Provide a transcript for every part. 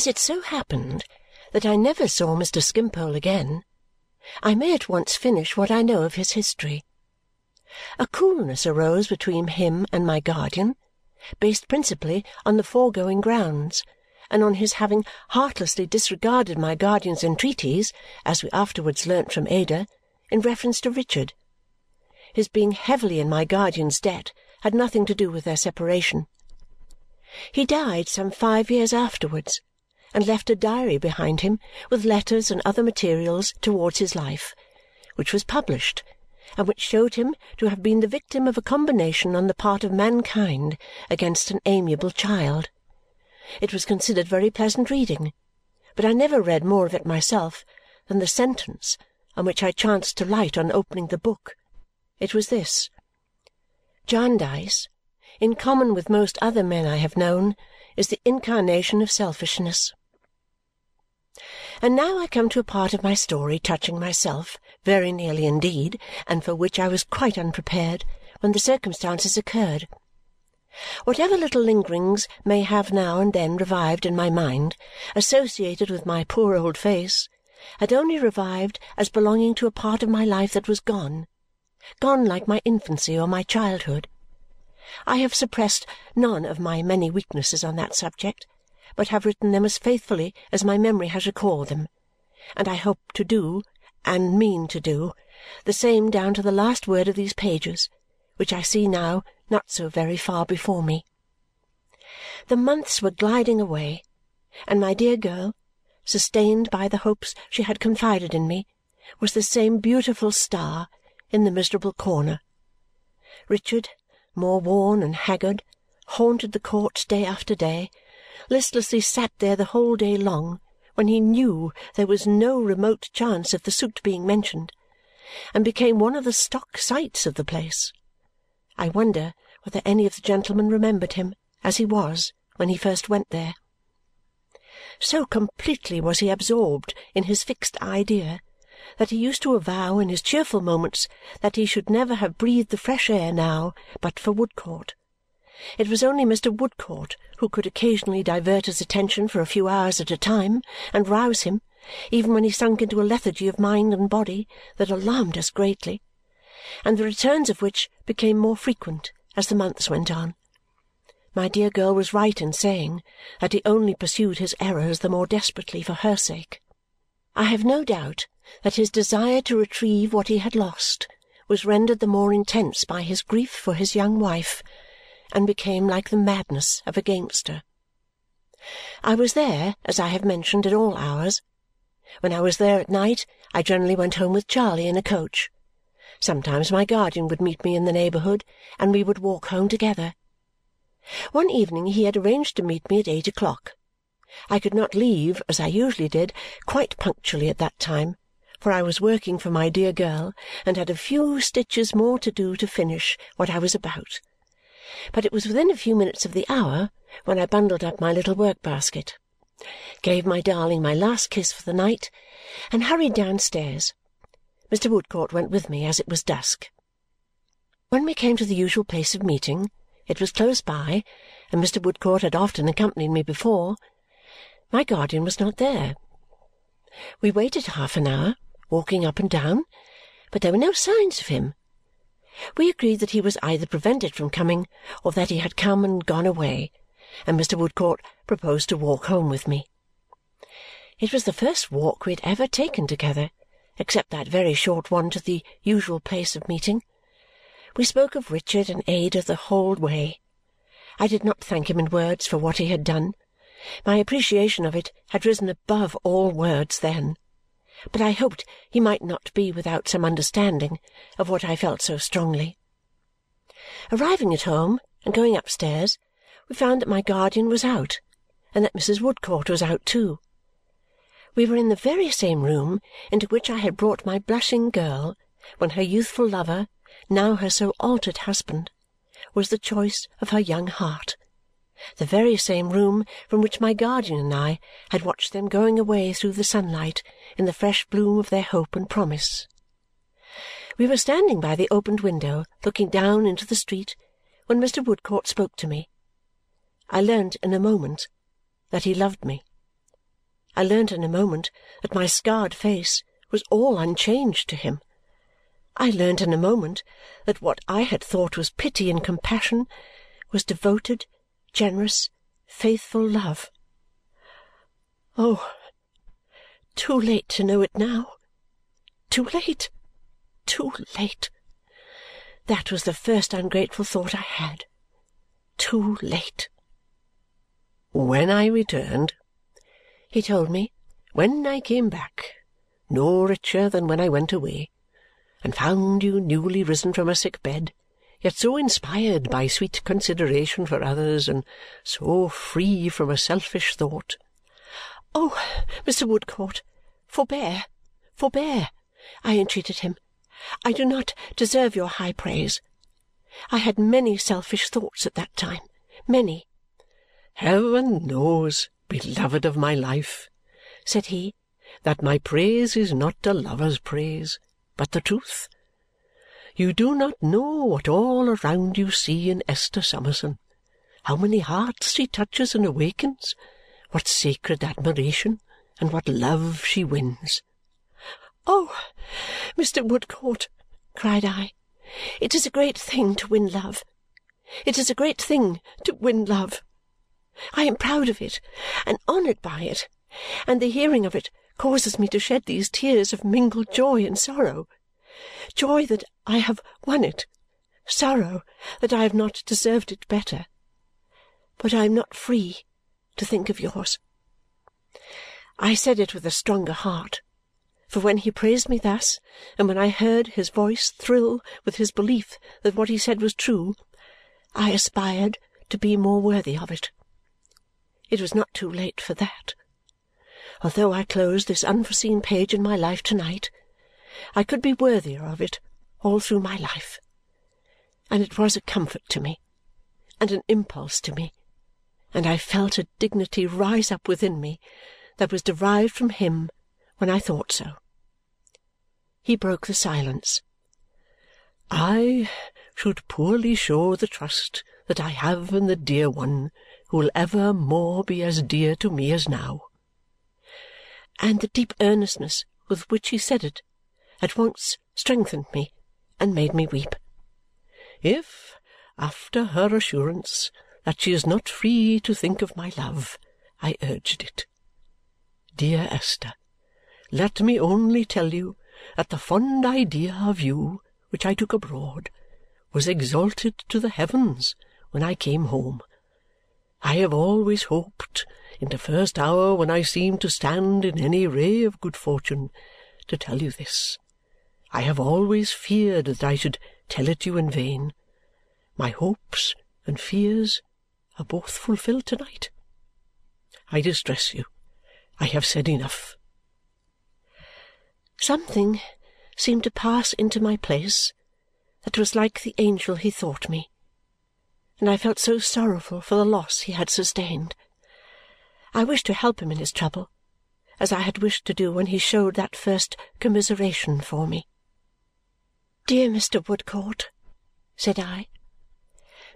As it so happened that I never saw Mr. Skimpole again, I may at once finish what I know of his history. A coolness arose between him and my guardian, based principally on the foregoing grounds and on his having heartlessly disregarded my guardian's entreaties, as we afterwards learnt from Ada, in reference to Richard. His being heavily in my guardian's debt had nothing to do with their separation. He died some five years afterwards and left a diary behind him with letters and other materials towards his life, which was published and which showed him to have been the victim of a combination on the part of mankind against an amiable child. It was considered very pleasant reading, but I never read more of it myself than the sentence on which I chanced to light on opening the book. It was this: Jarndyce, in common with most other men I have known, is the incarnation of selfishness. And now I come to a part of my story touching myself, very nearly indeed, and for which I was quite unprepared when the circumstances occurred. Whatever little lingerings may have now and then revived in my mind, associated with my poor old face, had only revived as belonging to a part of my life that was gone, gone like my infancy or my childhood. I have suppressed none of my many weaknesses on that subject but have written them as faithfully as my memory has recalled them, and I hope to do, and mean to do, the same down to the last word of these pages, which I see now not so very far before me. The months were gliding away, and my dear girl, sustained by the hopes she had confided in me, was the same beautiful star in the miserable corner. Richard, more worn and haggard, haunted the court day after day listlessly sat there the whole day long when he knew there was no remote chance of the suit being mentioned and became one of the stock sights of the place. I wonder whether any of the gentlemen remembered him as he was when he first went there. So completely was he absorbed in his fixed idea that he used to avow in his cheerful moments that he should never have breathed the fresh air now but for Woodcourt. It was only Mr. Woodcourt who could occasionally divert his attention for a few hours at a time and rouse him, even when he sunk into a lethargy of mind and body that alarmed us greatly, and the returns of which became more frequent as the months went on. My dear girl was right in saying that he only pursued his errors the more desperately for her sake. I have no doubt that his desire to retrieve what he had lost was rendered the more intense by his grief for his young wife and became like the madness of a gamester. I was there, as I have mentioned, at all hours. When I was there at night, I generally went home with Charley in a coach. Sometimes my guardian would meet me in the neighbourhood, and we would walk home together. One evening he had arranged to meet me at eight o'clock. I could not leave, as I usually did, quite punctually at that time, for I was working for my dear girl and had a few stitches more to do to finish what I was about but it was within a few minutes of the hour when I bundled up my little work basket, gave my darling my last kiss for the night, and hurried downstairs. Mr. Woodcourt went with me as it was dusk. When we came to the usual place of meeting, it was close by, and Mr. Woodcourt had often accompanied me before. My guardian was not there. We waited half an hour, walking up and down, but there were no signs of him we agreed that he was either prevented from coming or that he had come and gone away, and Mr. Woodcourt proposed to walk home with me. It was the first walk we had ever taken together, except that very short one to the usual place of meeting. We spoke of Richard and Ada the whole way. I did not thank him in words for what he had done. My appreciation of it had risen above all words then but I hoped he might not be without some understanding of what I felt so strongly. Arriving at home and going upstairs, we found that my guardian was out and that Mrs. Woodcourt was out too. We were in the very same room into which I had brought my blushing girl when her youthful lover, now her so altered husband, was the choice of her young heart the very same room from which my guardian and I had watched them going away through the sunlight in the fresh bloom of their hope and promise. We were standing by the opened window looking down into the street when Mr. Woodcourt spoke to me. I learnt in a moment that he loved me I learned in a moment that my scarred face was all unchanged to him. I learned in a moment that what I had thought was pity and compassion was devoted, generous, faithful love. Oh, too late to know it now! Too late, too late! That was the first ungrateful thought I had. Too late. "When I returned," he told me, "when I came back, no richer than when I went away, and found you newly risen from a sick bed, yet so inspired by sweet consideration for others, and so free from a selfish thought "Oh, Mr. Woodcourt, forbear, forbear!" I entreated him. "I do not deserve your high praise. I had many selfish thoughts at that time, many. "Heaven knows, beloved of my life," said he, "that my praise is not a lover's praise, but the truth. You do not know what all around you see in Esther Summerson, how many hearts she touches and awakens, what sacred admiration, and what love she wins." "Oh, Mr. Woodcourt," cried I, "it is a great thing to win love! It is a great thing to win love! I am proud of it and honoured by it, and the hearing of it causes me to shed these tears of mingled joy and sorrow. Joy that I have won it, sorrow that I have not deserved it better. But I am not free to think of yours." I said it with a stronger heart, for when he praised me thus, and when I heard his voice thrill with his belief that what he said was true, I aspired to be more worthy of it. It was not too late for that. Although I closed this unforeseen page in my life to night, I could be worthier of it all through my life. And it was a comfort to me, and an impulse to me, and I felt a dignity rise up within me that was derived from him when I thought so. He broke the silence. "I should poorly show the trust that I have in the dear one who will ever more be as dear to me as now." And the deep earnestness with which he said it at once strengthened me and made me weep. "If, after her assurance that she is not free to think of my love, I urged it. Dear Esther, let me only tell you that the fond idea of you which I took abroad was exalted to the heavens when I came home. I have always hoped, in the first hour when I seemed to stand in any ray of good fortune, to tell you this. I have always feared that I should tell it you in vain. My hopes and fears are both fulfilled to-night. I distress you. I have said enough." Something seemed to pass into my place that was like the angel he thought me and I felt so sorrowful for the loss he had sustained. I wished to help him in his trouble, as I had wished to do when he showed that first commiseration for me. "Dear Mr. Woodcourt," said I,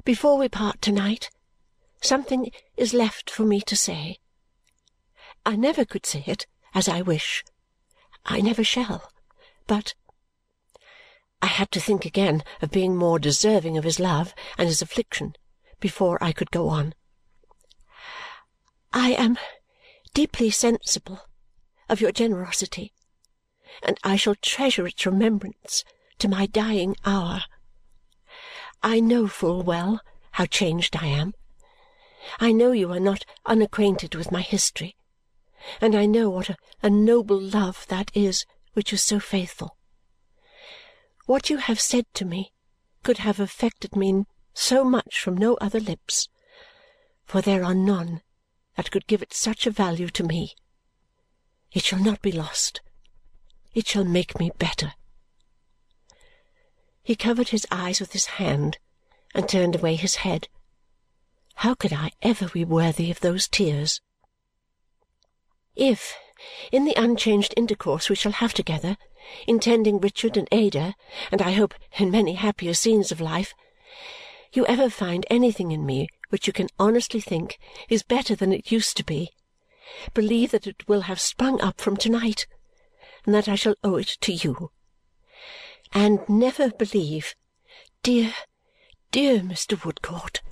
"before we part to-night, something is left for me to say. I never could say it as I wish. I never shall. But I had to think again of being more deserving of his love and his affliction before I could go on. I am deeply sensible of your generosity, and I shall treasure its remembrance to my dying hour. I know full well how changed I am. I know you are not unacquainted with my history, and I know what a, noble love that is which is so faithful. What you have said to me could have affected me so much from no other lips, for there are none that could give it such a value to me. It shall not be lost. It shall make me better. He covered his eyes with his hand and turned away his head. How could I ever be worthy of those tears? If, in the unchanged intercourse we shall have together, intending Richard and Ada, and I hope in many happier scenes of life, you ever find anything in me which you can honestly think is better than it used to be, believe that it will have sprung up from to-night and that I shall owe it to you. And never believe, dear, dear Mr. Woodcourt,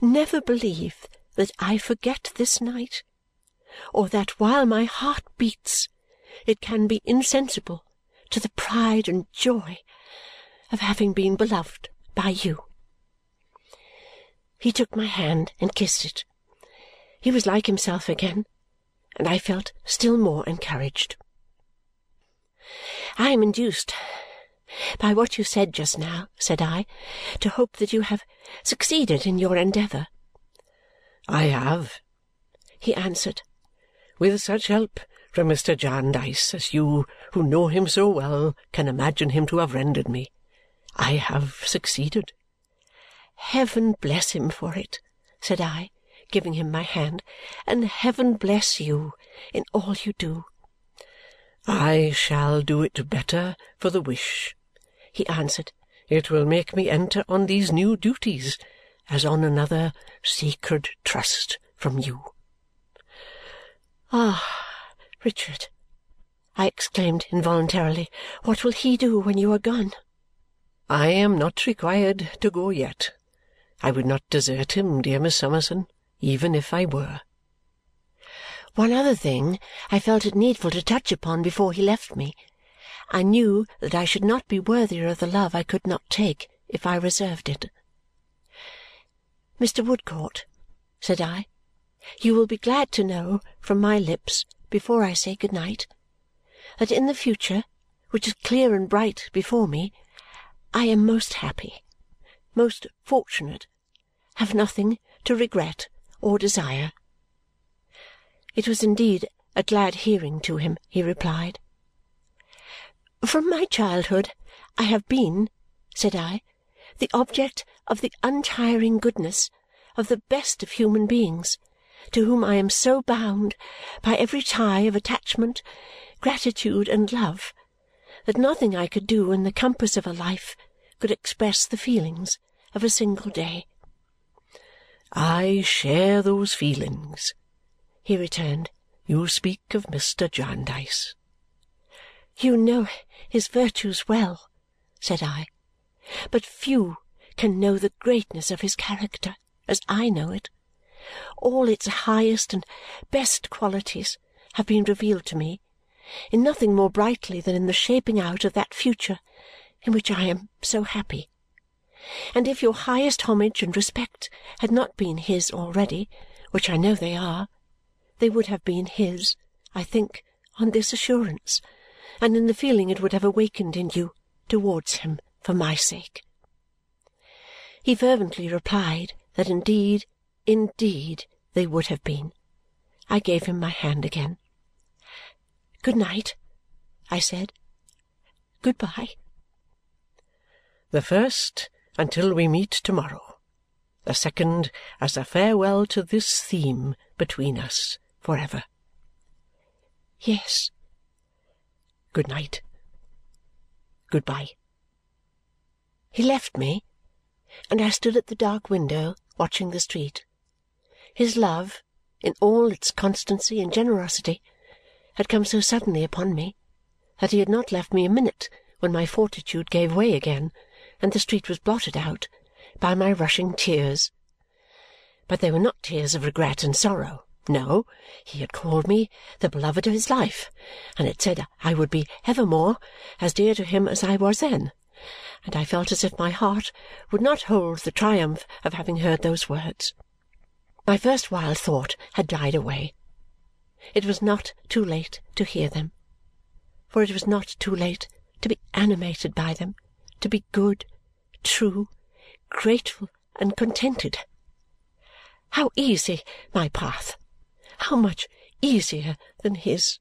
never believe that I forget this night, or that while my heart beats it can be insensible to the pride and joy of having been beloved by you. He took my hand and kissed it. He was like himself again, and I felt still more encouraged. I am induced by what you said just now, said I, to hope that you have succeeded in your endeavour. I have, he answered, with such help from Mr. Jarndyce as you, who know him so well, can imagine him to have rendered me. I have succeeded. Heaven bless him for it, said I, giving him my hand, and heaven bless you in all you do. I shall do it better for the wish, he answered. It will make me enter on these new duties as on another sacred trust from you. Ah, Richard, I exclaimed involuntarily, what will he do when you are gone? I am not required to go yet. I would not desert him, dear Miss Summerson, even if I were. One other thing I felt it needful to touch upon before he left me. I knew that I should not be worthier of the love I could not take if I reserved it. Mr. Woodcourt, said I, you will be glad to know from my lips before I say good night that in the future, which is clear and bright before me, I am most happy, most fortunate, have nothing to regret or desire. It was indeed a glad hearing to him, he replied. From my childhood I have been, said I, the object of the untiring goodness of the best of human beings, to whom I am so bound by every tie of attachment, gratitude, and love that nothing I could do in the compass of a life could express the feelings of a single day. I share those feelings, he returned. You speak of Mr. Jarndyce. You know his virtues well, said I, but few can know the greatness of his character as I know it. All its highest and best qualities have been revealed to me, in nothing more brightly than in the shaping out of that future in which I am so happy. And if your highest homage and respect had not been his already, which I know they are, they would have been his, I think, on this assurance, and in the feeling it would have awakened in you towards him for my sake. He fervently replied that indeed, indeed, they would have been. I gave him my hand again. Good night, I said. Good bye. The first until we meet to-morrow. The second as a farewell to this theme between us for ever. Yes. Good night. Good bye. He left me, and I stood at the dark window watching the street. His love, in all its constancy and generosity, had come so suddenly upon me that he had not left me a minute when my fortitude gave way again and the street was blotted out by my rushing tears. But they were not tears of regret and sorrow. No, he had called me the beloved of his life and had said I would be evermore as dear to him as I was then, and I felt as if my heart would not hold the triumph of having heard those words. My first wild thought had died away. It was not too late to hear them, for it was not too late to be animated by them, to be good, true, grateful, and contented. How easy my path! How much easier than his!